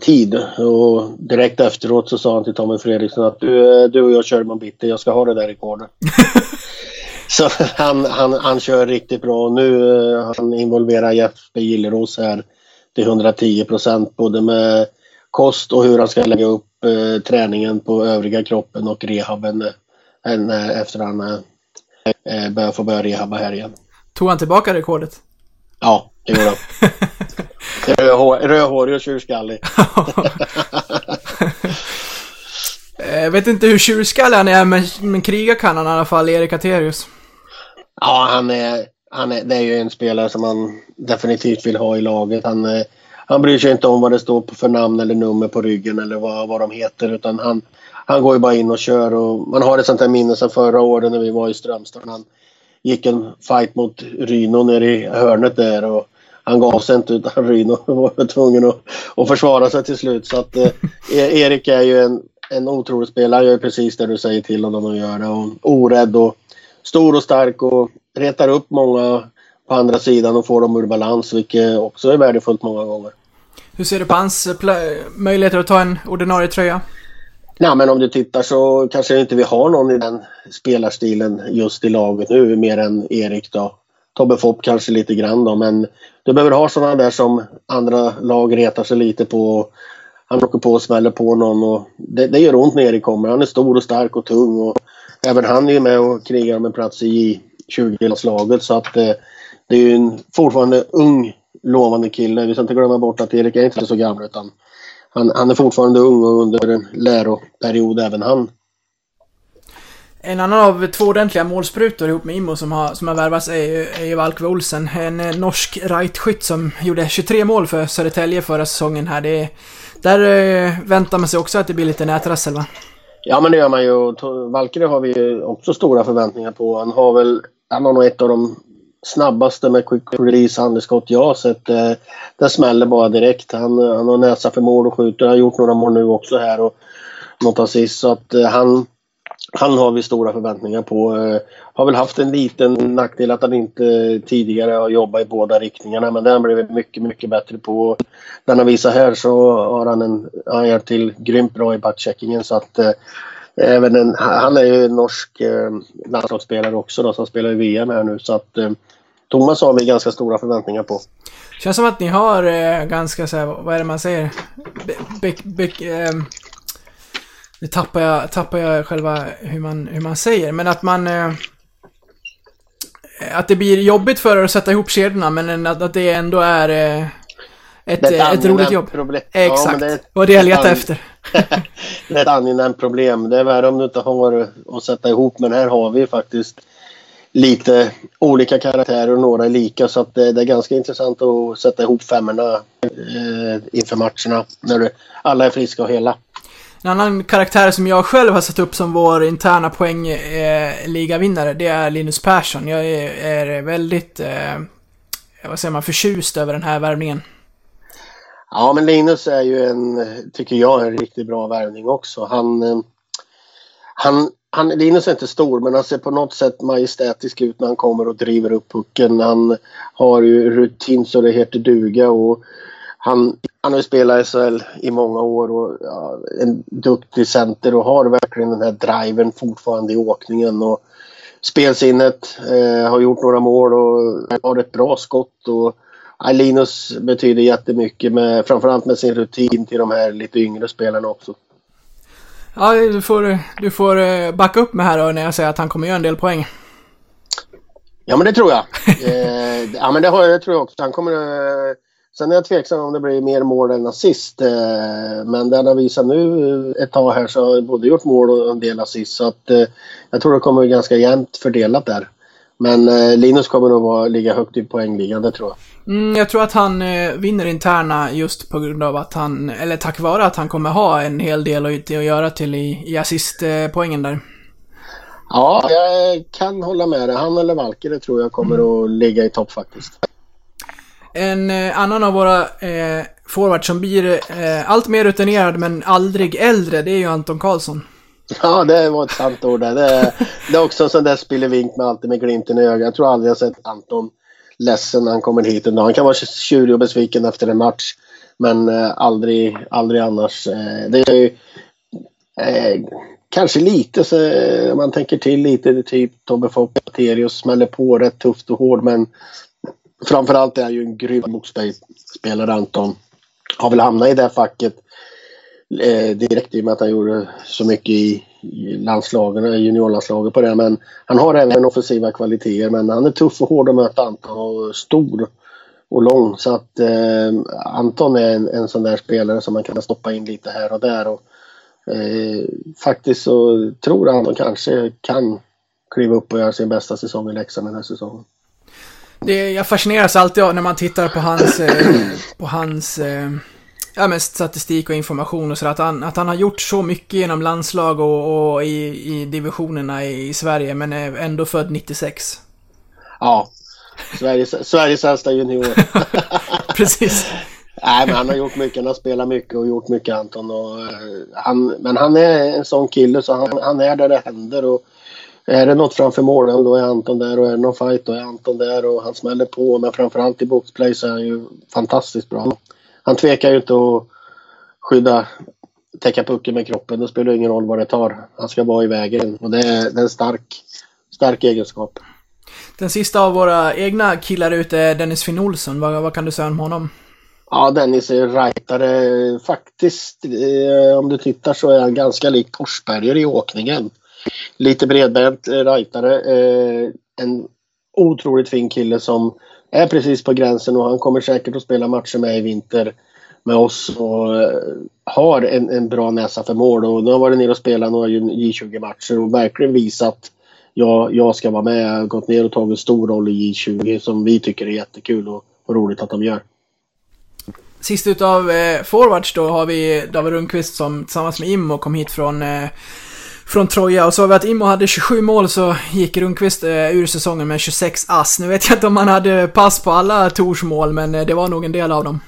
tid. Och direkt efteråt så sa han till Tommy Fredriksson att du, du och jag kör man bitti, jag ska ha det där rekordet. så han, han, han kör riktigt bra. Nu eh, han involverar Jesper Gilleros här till 110 procent både med kost och hur han ska lägga upp eh, träningen på övriga kroppen och rehaben eh, efter han eh, börjar få börja rehabba här igen. Tog han tillbaka rekordet? Ja, det gjorde han. Rödhårig och tjurskallig. Jag vet inte hur tjurskallig han är, men, men kriga kan han i alla fall, Erik Aterius. Ja, han är, han är, det är ju en spelare som man definitivt vill ha i laget. Han, eh, han bryr sig inte om vad det står för namn eller nummer på ryggen eller vad, vad de heter utan han, han går ju bara in och kör och man har ett sånt här minne sedan förra året när vi var i Strömstad. Han gick en fight mot Ryno nere i hörnet där och han gav sig inte utan Ryno var tvungen att, att försvara sig till slut. Så att eh, e-, Erik är ju en, en otrolig spelare. Han gör precis det du säger till honom att göra. Och orädd och stor och stark och retar upp många på andra sidan och får dem ur balans, vilket också är värdefullt många gånger. Hur ser du på hans möjligheter att ta en ordinarie tröja? Nej, men om du tittar så kanske inte vi har någon i den spelarstilen just i laget nu mer än Erik då. Tobbe Fopp kanske lite grann då, men du behöver ha sådana där som andra lag retar sig lite på. Han åker på och smäller på någon och det, det gör ont när Erik kommer. Han är stor och stark och tung och även han är med och krigar om en plats i 20-landslaget Så att eh, det är ju en fortfarande ung, lovande kille. Vi ska inte glömma bort att Erik är inte så gammal utan han, han är fortfarande ung och under en läroperiod även han. En annan av två ordentliga målsprutor ihop med Immo som har, som har värvats är ju, är ju Valkve Olsen. En eh, norsk rightskytt som gjorde 23 mål för Södertälje förra säsongen här. Det, där eh, väntar man sig också att det blir lite nätrassel va? Ja men det gör man ju. Valkyrie har vi ju också stora förväntningar på. Han har väl, han har nog ett av de snabbaste med quick release handskott, jag har sett. Eh, det smäller bara direkt. Han, han har näsa för mål och skjuter. Han har gjort några mål nu också här och något assist. Så att eh, han, han har vi stora förväntningar på. Eh, har väl haft en liten nackdel att han inte tidigare har jobbat i båda riktningarna men det har han blivit mycket, mycket bättre på. Den han visar här så har han en, han är till grymt bra i backcheckingen så att eh, även en, han är ju en norsk eh, landslagsspelare också då som spelar i VM här nu så att eh, Thomas har vi ganska stora förväntningar på. Känns som att ni har eh, ganska så här, vad är det man säger? Be, be, be, eh, nu tappar jag, tappar jag själva hur man, hur man säger, men att man... Eh, att det blir jobbigt för er att sätta ihop kedjorna, men att, att det ändå är eh, ett, Det är eh, ett roligt jobb. Problem. Ja, Exakt. men det är var det jag ett letade efter. det är ett angenämt problem. Det är värre om du inte har att sätta ihop men här har vi faktiskt lite olika karaktärer och några är lika så att det, det är ganska intressant att sätta ihop femmorna eh, inför matcherna när du, alla är friska och hela. En annan karaktär som jag själv har satt upp som vår interna poängligavinnare, eh, det är Linus Persson. Jag är, är väldigt, eh, vad säger man, förtjust över den här värvningen. Ja, men Linus är ju en, tycker jag, en riktigt bra värvning också. Han, eh, han, han, Linus är inte stor, men han ser på något sätt majestätisk ut när han kommer och driver upp pucken. Han har ju rutin så det heter duga och han, han har ju spelat i SHL i många år och ja, en duktig center och har verkligen den här driven fortfarande i åkningen. Och spelsinnet, eh, har gjort några mål och har ett bra skott. Och, ja, Linus betyder jättemycket, med, framförallt med sin rutin till de här lite yngre spelarna också. Ja, du får, du får eh, backa upp mig här då när jag säger att han kommer göra en del poäng. Ja, men det tror jag. eh, ja, men det, har, det tror jag också. Han kommer, eh, sen är jag tveksam om det blir mer mål än assist. Eh, men det han har visat nu ett tag här så har han både gjort mål och en del assist. Så att, eh, jag tror det kommer bli ganska jämnt fördelat där. Men eh, Linus kommer nog vara, ligga högt i poängligan, det tror jag. Mm, jag tror att han eh, vinner interna just på grund av att han, eller tack vare att han kommer ha en hel del att, att göra till i, i assistpoängen där. Ja, jag kan hålla med dig. Han eller Valkyrie tror jag kommer att ligga i topp faktiskt. En eh, annan av våra eh, forwards som blir eh, allt mer rutinerad men aldrig äldre, det är ju Anton Karlsson. Ja, det var ett sant ord där. Det är, det är också en sån där spillevink med alltid med glimten i ögat. Jag tror aldrig jag sett Anton ledsen när han kommer hit en dag. Han kan vara tjurig och besviken efter en match. Men eh, aldrig, aldrig annars. Eh, det är ju eh, kanske lite så om man tänker till lite typ Tobbe Fopp, Terius smäller på rätt tufft och hård men framförallt är han ju en grym boxplayspelare, Anton. Har väl hamnat i det facket eh, direkt i och med att han gjorde så mycket i, i landslagen, eh, juniorlandslaget på det. Men han har även offensiva kvaliteter. Men han är tuff och hård att möta Anton och stor och lång. Så att eh, Anton är en, en sån där spelare som man kan stoppa in lite här och där. Och, eh, faktiskt så tror jag Anton kanske kan kliva upp och göra sin bästa säsong i Leksand den här säsongen. Det, jag fascineras alltid av när man tittar på hans, eh, på hans eh, ja, men statistik och information och så att han, att han har gjort så mycket genom landslag och, och i, i divisionerna i, i Sverige men är ändå född 96. Ja, Sveriges, Sveriges äldsta junior. Precis. Nej, men han har gjort mycket. Han har spelat mycket och gjort mycket Anton. Och, eh, han, men han är en sån kille så han, han är där det händer. Och är det något framför målen då är Anton där och är det någon fight då är Anton där och han smäller på. Men framförallt i boxplay så är han ju fantastiskt bra. Han tvekar ju inte att skydda, täcka pucken med kroppen. Det spelar ingen roll vad det tar. Han ska vara i vägen och det är, det är en stark, stark egenskap. Den sista av våra egna killar ute är Dennis Finn Olsson. Vad, vad kan du säga om honom? Ja, Dennis är rightare. Faktiskt, eh, om du tittar så är han ganska lik Korsberger i åkningen. Lite bredbent eh, rightare. Eh, en otroligt fin kille som är precis på gränsen och han kommer säkert att spela matcher med i vinter med oss och eh, har en, en bra näsa för mål. Och nu har varit nere och spelat några J20-matcher och verkligen visat jag, jag ska vara med. Jag har gått ner och tagit stor roll i J20 som vi tycker är jättekul och, och roligt att de gör. Sist utav eh, forwards då har vi David Rundqvist som tillsammans med Immo kom hit från, eh, från Troja. Och så har vi att Immo hade 27 mål så gick Rundqvist eh, ur säsongen med 26 ass. Nu vet jag inte om han hade pass på alla Tors mål, men eh, det var nog en del av dem.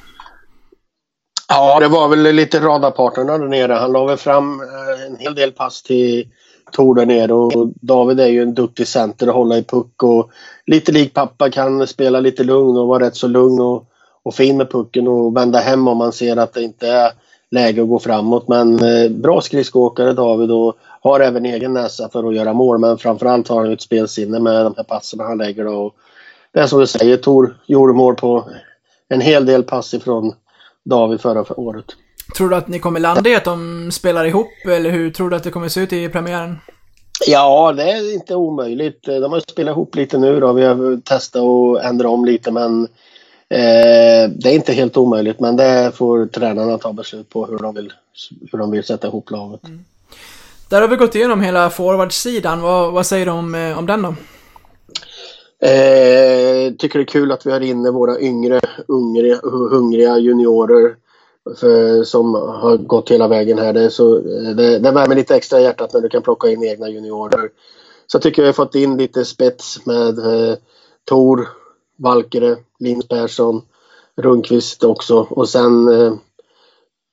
Ja, det var väl lite radarpartnerna där nere. Han la väl fram eh, en hel del pass till Tor där nere och David är ju en duktig center att hålla i puck och lite lik pappa kan spela lite lugn och vara rätt så lugn och, och fin med pucken och vända hem om man ser att det inte är läge att gå framåt. Men eh, bra skridskoåkare David och har även egen näsa för att göra mål men framförallt har han ett spelsinne med de här passen han lägger. Och det är som du säger, Tor gjorde mål på en hel del pass ifrån David förra året. Tror du att ni kommer landa i att de spelar ihop, eller hur tror du att det kommer se ut i premiären? Ja, det är inte omöjligt. De har spelat ihop lite nu då. Vi har testat och ändra om lite men eh, det är inte helt omöjligt. Men det får tränarna ta beslut på hur de vill, hur de vill sätta ihop laget. Mm. Där har vi gått igenom hela forwardsidan. Vad, vad säger du om, eh, om den då? Eh, tycker det är kul att vi har inne våra yngre, hungriga, hungriga juniorer för, som har gått hela vägen här. Det, så, eh, det, det värmer lite extra i hjärtat när du kan plocka in egna juniorer. Så jag tycker vi har fått in lite spets med eh, Tor, Valkere, Linus Persson, Rundqvist också. Och sen eh,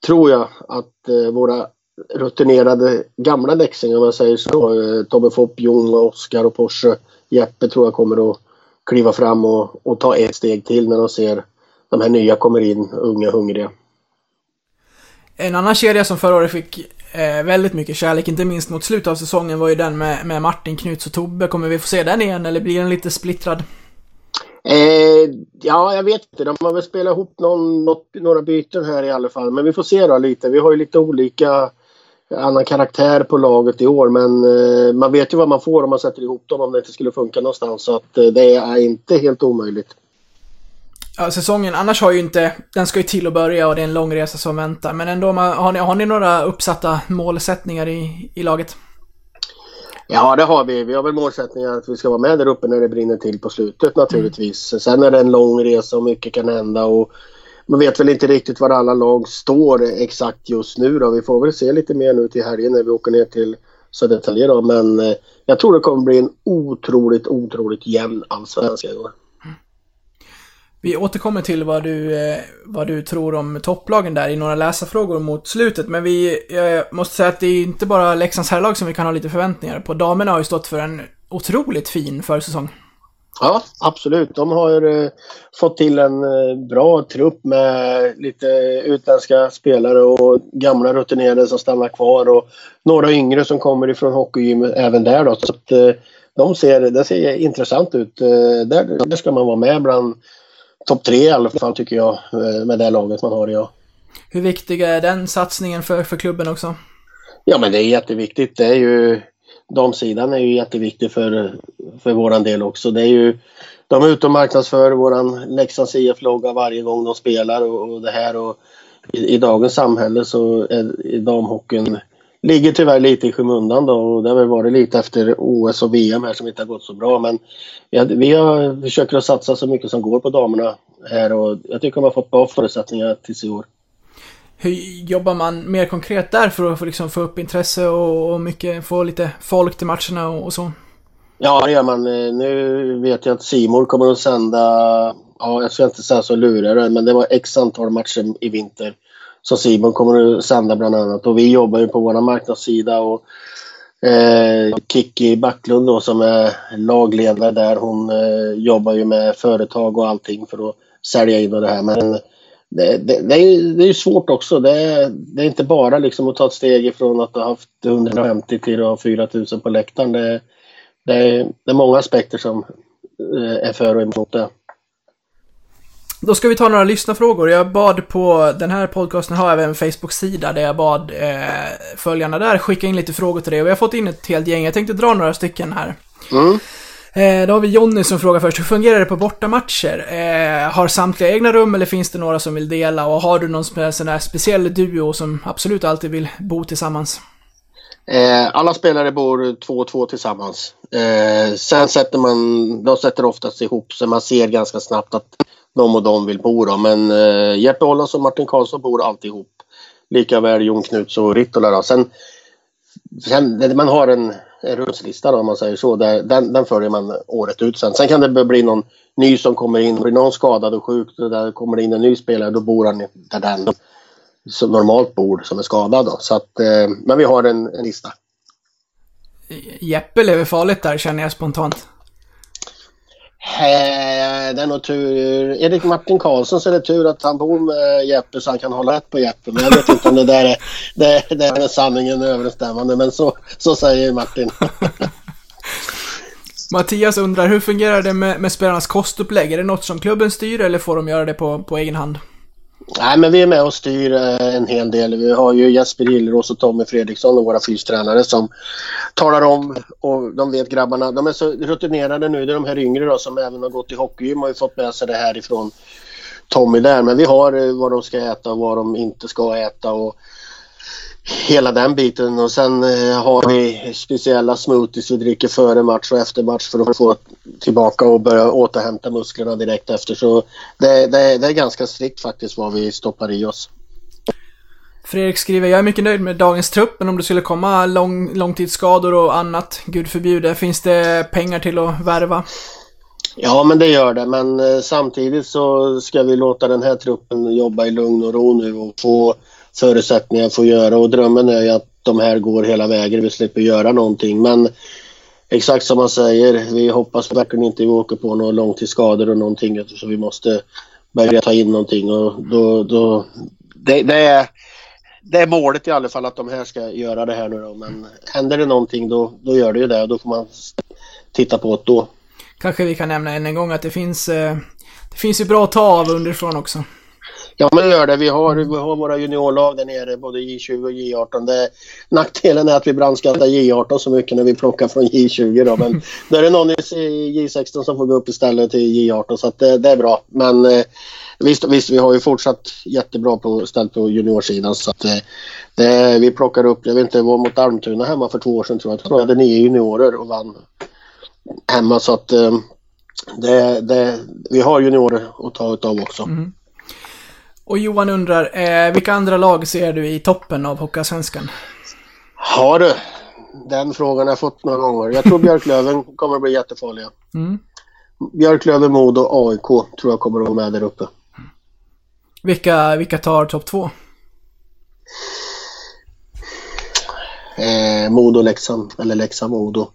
tror jag att eh, våra rutinerade gamla däcksingar om man säger så. Eh, Tobbe Fopp, Jon, Oskar och Porsche. Jeppe tror jag kommer att kliva fram och, och ta ett steg till när de ser de här nya kommer in, unga hungriga. En annan kedja som förra året fick eh, väldigt mycket kärlek, inte minst mot slutet av säsongen, var ju den med, med Martin, Knuts och Tobbe. Kommer vi få se den igen eller blir den lite splittrad? Eh, ja, jag vet inte. De har väl spelat ihop någon, något, några byten här i alla fall. Men vi får se då lite. Vi har ju lite olika annan karaktär på laget i år. Men eh, man vet ju vad man får om man sätter ihop dem om det inte skulle funka någonstans. Så att eh, det är inte helt omöjligt. Ja, säsongen annars har ju inte, den ska ju till att börja och det är en lång resa som väntar. Men ändå, har ni, har ni några uppsatta målsättningar i, i laget? Ja, det har vi. Vi har väl målsättningar att vi ska vara med där uppe när det brinner till på slutet naturligtvis. Mm. Sen är det en lång resa och mycket kan hända och man vet väl inte riktigt var alla lag står exakt just nu då. Vi får väl se lite mer nu till helgen när vi åker ner till Södertälje då. Men eh, jag tror det kommer bli en otroligt, otroligt jämn allsvenska i år. Vi återkommer till vad du, eh, vad du tror om topplagen där i några läsarfrågor mot slutet. Men vi, måste säga att det är inte bara Leksands herrlag som vi kan ha lite förväntningar på. Damerna har ju stått för en otroligt fin försäsong. Ja, absolut. De har eh, fått till en eh, bra trupp med lite utländska spelare och gamla rutinerade som stannar kvar och några yngre som kommer ifrån hockeygym även där då. Så att, eh, de ser, det ser intressant ut. Där, där ska man vara med bland topp tre i alla fall tycker jag med det laget man har idag. Hur viktig är den satsningen för, för klubben också? Ja men det är jätteviktigt. Det är ju damsidan är ju jätteviktig för, för våran del också. Det är ju, de är ute och marknadsför våran Leksands IF-logga varje gång de spelar och, och det här och i, i, dagens samhälle så är damhockeyn ligger tyvärr lite i skymundan då och det har väl varit lite efter OS och VM här som inte har gått så bra men ja, vi har, försöker att satsa så mycket som går på damerna här och jag tycker de har fått bra förutsättningar tills i år. Hur jobbar man mer konkret där för att liksom få upp intresse och, och mycket, få lite folk till matcherna och, och så? Ja, det gör man. Eh, nu vet jag att Simor kommer att sända, ja jag ska inte säga så lurar men det var x antal matcher i vinter som Simon kommer att sända bland annat. Och vi jobbar ju på vår marknadssida och eh, Kiki Backlund då som är lagledare där hon eh, jobbar ju med företag och allting för att sälja in och det här. Men det, det, det, är, det är svårt också. Det är, det är inte bara liksom att ta ett steg ifrån att ha haft 150 till att ha 4000 på läktaren. Det, det, är, det är många aspekter som eh, är för och emot det. Då ska vi ta några lyssnarfrågor. Jag bad på den här podcasten har även en Facebook-sida där jag bad eh, följarna där skicka in lite frågor till dig och vi har fått in ett helt gäng. Jag tänkte dra några stycken här. Mm. Eh, då har vi Jonny som frågar först, hur fungerar det på bortamatcher? Eh, har samtliga egna rum eller finns det några som vill dela? Och har du någon sån här- speciell duo som absolut alltid vill bo tillsammans? Eh, alla spelare bor två och två tillsammans. Eh, sen sätter man, de sätter oftast ihop så man ser ganska snabbt att de och de vill bo då. Men eh, Jeppe Hollands och Martin Karlsson bor alltid ihop. Likaväl Jon Knuts och Rittola då. Sen, sen man har en, en rumslista då om man säger så. Där, den, den följer man året ut sen. Sen kan det bli någon ny som kommer in. Blir någon skadad och sjuk, då där kommer det in en ny spelare, då bor han där den som normalt bor som är skadad. Då. Så att, eh, men vi har en, en lista. Jeppe lever farligt där känner jag spontant. Äh, det är nog tur. Erik Martin Karlsson så är det tur att han bor med Jeppe så han kan hålla rätt på Jeppe. Men jag vet inte om det där är, det, det är sanningen överensstämmande. Men så, så säger Martin. Mattias undrar, hur fungerar det med, med spelarnas kostupplägg? Är det något som klubben styr eller får de göra det på, på egen hand? Nej, men vi är med och styr eh, en hel del. Vi har ju Jesper Gillros och Tommy Fredriksson och våra fystränare som talar om och de vet grabbarna. De är så rutinerade nu. Det är de här yngre då som även har gått i hockeygym har ju fått med sig det här ifrån Tommy där. Men vi har eh, vad de ska äta och vad de inte ska äta och hela den biten. Och sen eh, har vi speciella smoothies vi dricker före match och efter match för att få tillbaka och börja återhämta musklerna direkt efter. Så det, det, det är ganska strikt faktiskt vad vi stoppar i oss. Fredrik skriver, jag är mycket nöjd med dagens trupp, men om det skulle komma lång, långtidsskador och annat, gud förbjude, finns det pengar till att värva? Ja, men det gör det. Men eh, samtidigt så ska vi låta den här truppen jobba i lugn och ro nu och få förutsättningar för att göra. Och drömmen är ju att de här går hela vägen. Vi slipper göra någonting. Men exakt som man säger, vi hoppas verkligen inte vi åker på några långtidsskador och någonting. Så vi måste börja ta in någonting. Och då, då, det, det, är, det är målet i alla fall att de här ska göra det här nu då. Men händer det någonting då, då gör det ju det. Och då får man titta på det då. Kanske vi kan nämna än en gång att det finns, eh, det finns ju bra att ta av underifrån också. Ja, men det gör det. Vi har, vi har våra juniorlag där nere, både J20 och J18. Det, nackdelen är att vi brandskattar J18 så mycket när vi plockar från J20. Då. Men då är det någon i J16 som får gå upp istället till J18, så det, det är bra. Men eh, visst, visst, vi har ju fortsatt jättebra på, ställt på juniorsidan. Så att, eh, det, vi plockar upp, jag vet inte, var mot Almtuna hemma för två år sedan tror jag. Jag tror jag hade nio juniorer och vann hemma. Så att eh, det, det, vi har juniorer att ta utav också. Och Johan undrar, eh, vilka andra lag ser du i toppen av Hockeyallsvenskan? Har du? Den frågan har jag fått några gånger. Jag tror Björklöven kommer att bli jättefarliga. Mm. Björklöven, Modo och AIK tror jag kommer att vara med där uppe. Vilka, vilka tar topp två? Eh, Modo, Leksand. Eller Leksand, Modo.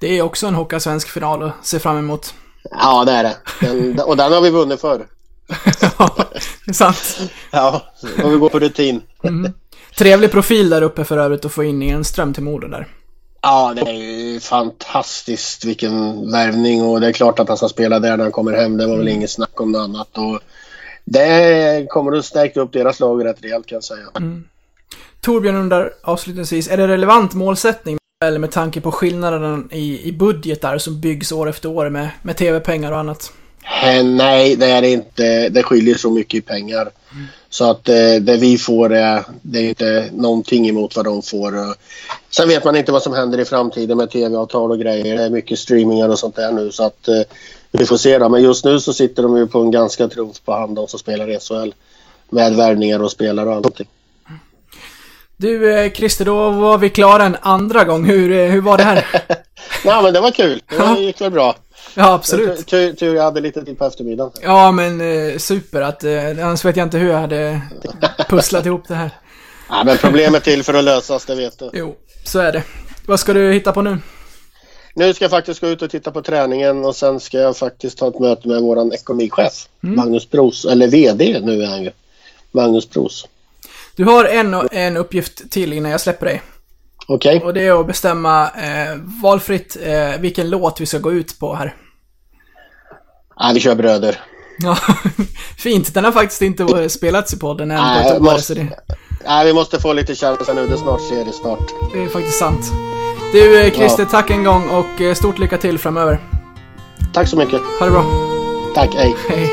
Det är också en Hockeyallsvensk final att se fram emot. Ja, det är det. Den, och den har vi vunnit för. Ja, det är sant. Ja, och vi går på rutin. Trevlig profil där uppe för övrigt att få in Enström till Modo där. Ja, det är ju fantastiskt vilken värvning och det är klart att han ska spela där när han kommer hem. Det var väl inget snack om något annat. Och det kommer att stärka upp deras lag rätt rejält kan jag säga. Torbjörn undrar avslutningsvis, är det relevant målsättning eller med tanke på skillnaden i, i budgetar som byggs år efter år med, med tv-pengar och annat? Eh, Nej, det är det inte. Det skiljer så mycket i pengar. Så att eh, det vi får är, det är inte någonting emot vad de får. Sen vet man inte vad som händer i framtiden med tv-avtal och grejer. Det är mycket streamingar och sånt där nu så att eh, vi får se då. Men just nu så sitter de ju på en ganska trumf på hand de som spelar i SHL. Med värvningar och spelare och allting. Du Christer, då var vi klara en andra gång. Hur, hur var det här? Nej men det var kul. Det gick väl bra. Ja, absolut. Tur, tur jag hade lite tid på eftermiddagen. Ja, men eh, super att... Eh, annars vet jag inte hur jag hade pusslat ihop det här. Ja, men problemet till för att lösas, det vet du. Jo, så är det. Vad ska du hitta på nu? Nu ska jag faktiskt gå ut och titta på träningen och sen ska jag faktiskt ta ett möte med våran ekonomichef. Magnus Bros, eller VD nu är han ju. Magnus Bros. Du har en, en uppgift till innan jag släpper dig. Okej? Och det är att bestämma eh, valfritt eh, vilken låt vi ska gå ut på här. Ja, vi kör bröder. Ja, fint. Den har faktiskt inte spelats i podden än. Nej, måste- det, Ja, vi måste få lite känsla nu. Det är snart seriestart. det är faktiskt sant. Du eh, Christer, tack en gång och eh, stort lycka till framöver. Tack så mycket. Ha det bra. Tack, hej. Hej.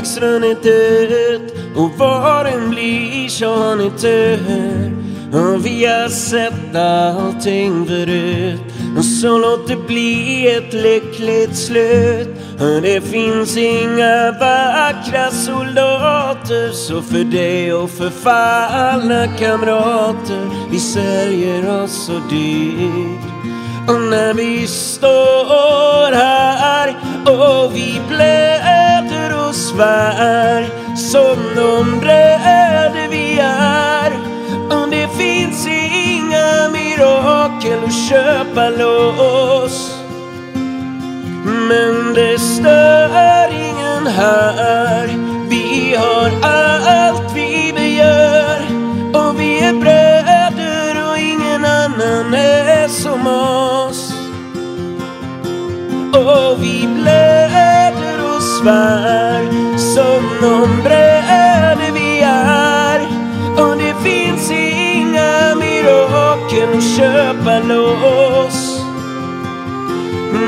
Vägs runnit ut och var den blir så har ni tur. Och vi har sett allting förut. Så låt det bli ett lyckligt slut. Det finns inga vackra soldater så för dig och för fallna kamrater vi säljer oss så dyrt. Och när vi står här och vi blöder och svär som de bröder vi är. Och det finns inga mirakel att köpa loss. Men det stör ingen här. Vi har allt vi begär. Och vi är bröder och ingen annan är som oss. Och vi blöder och svär de bröder vi är. Och det finns inga mirakel att köpa loss.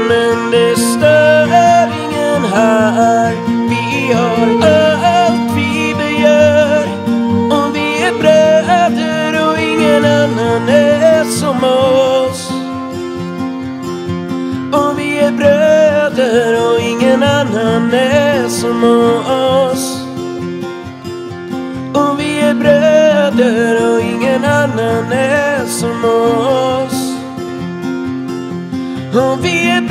Men det stör ingen här. Vi har allt vi begär. Och vi är bröder och ingen annan är som oss. Och vi är bröder och ingen annan är som oss. Är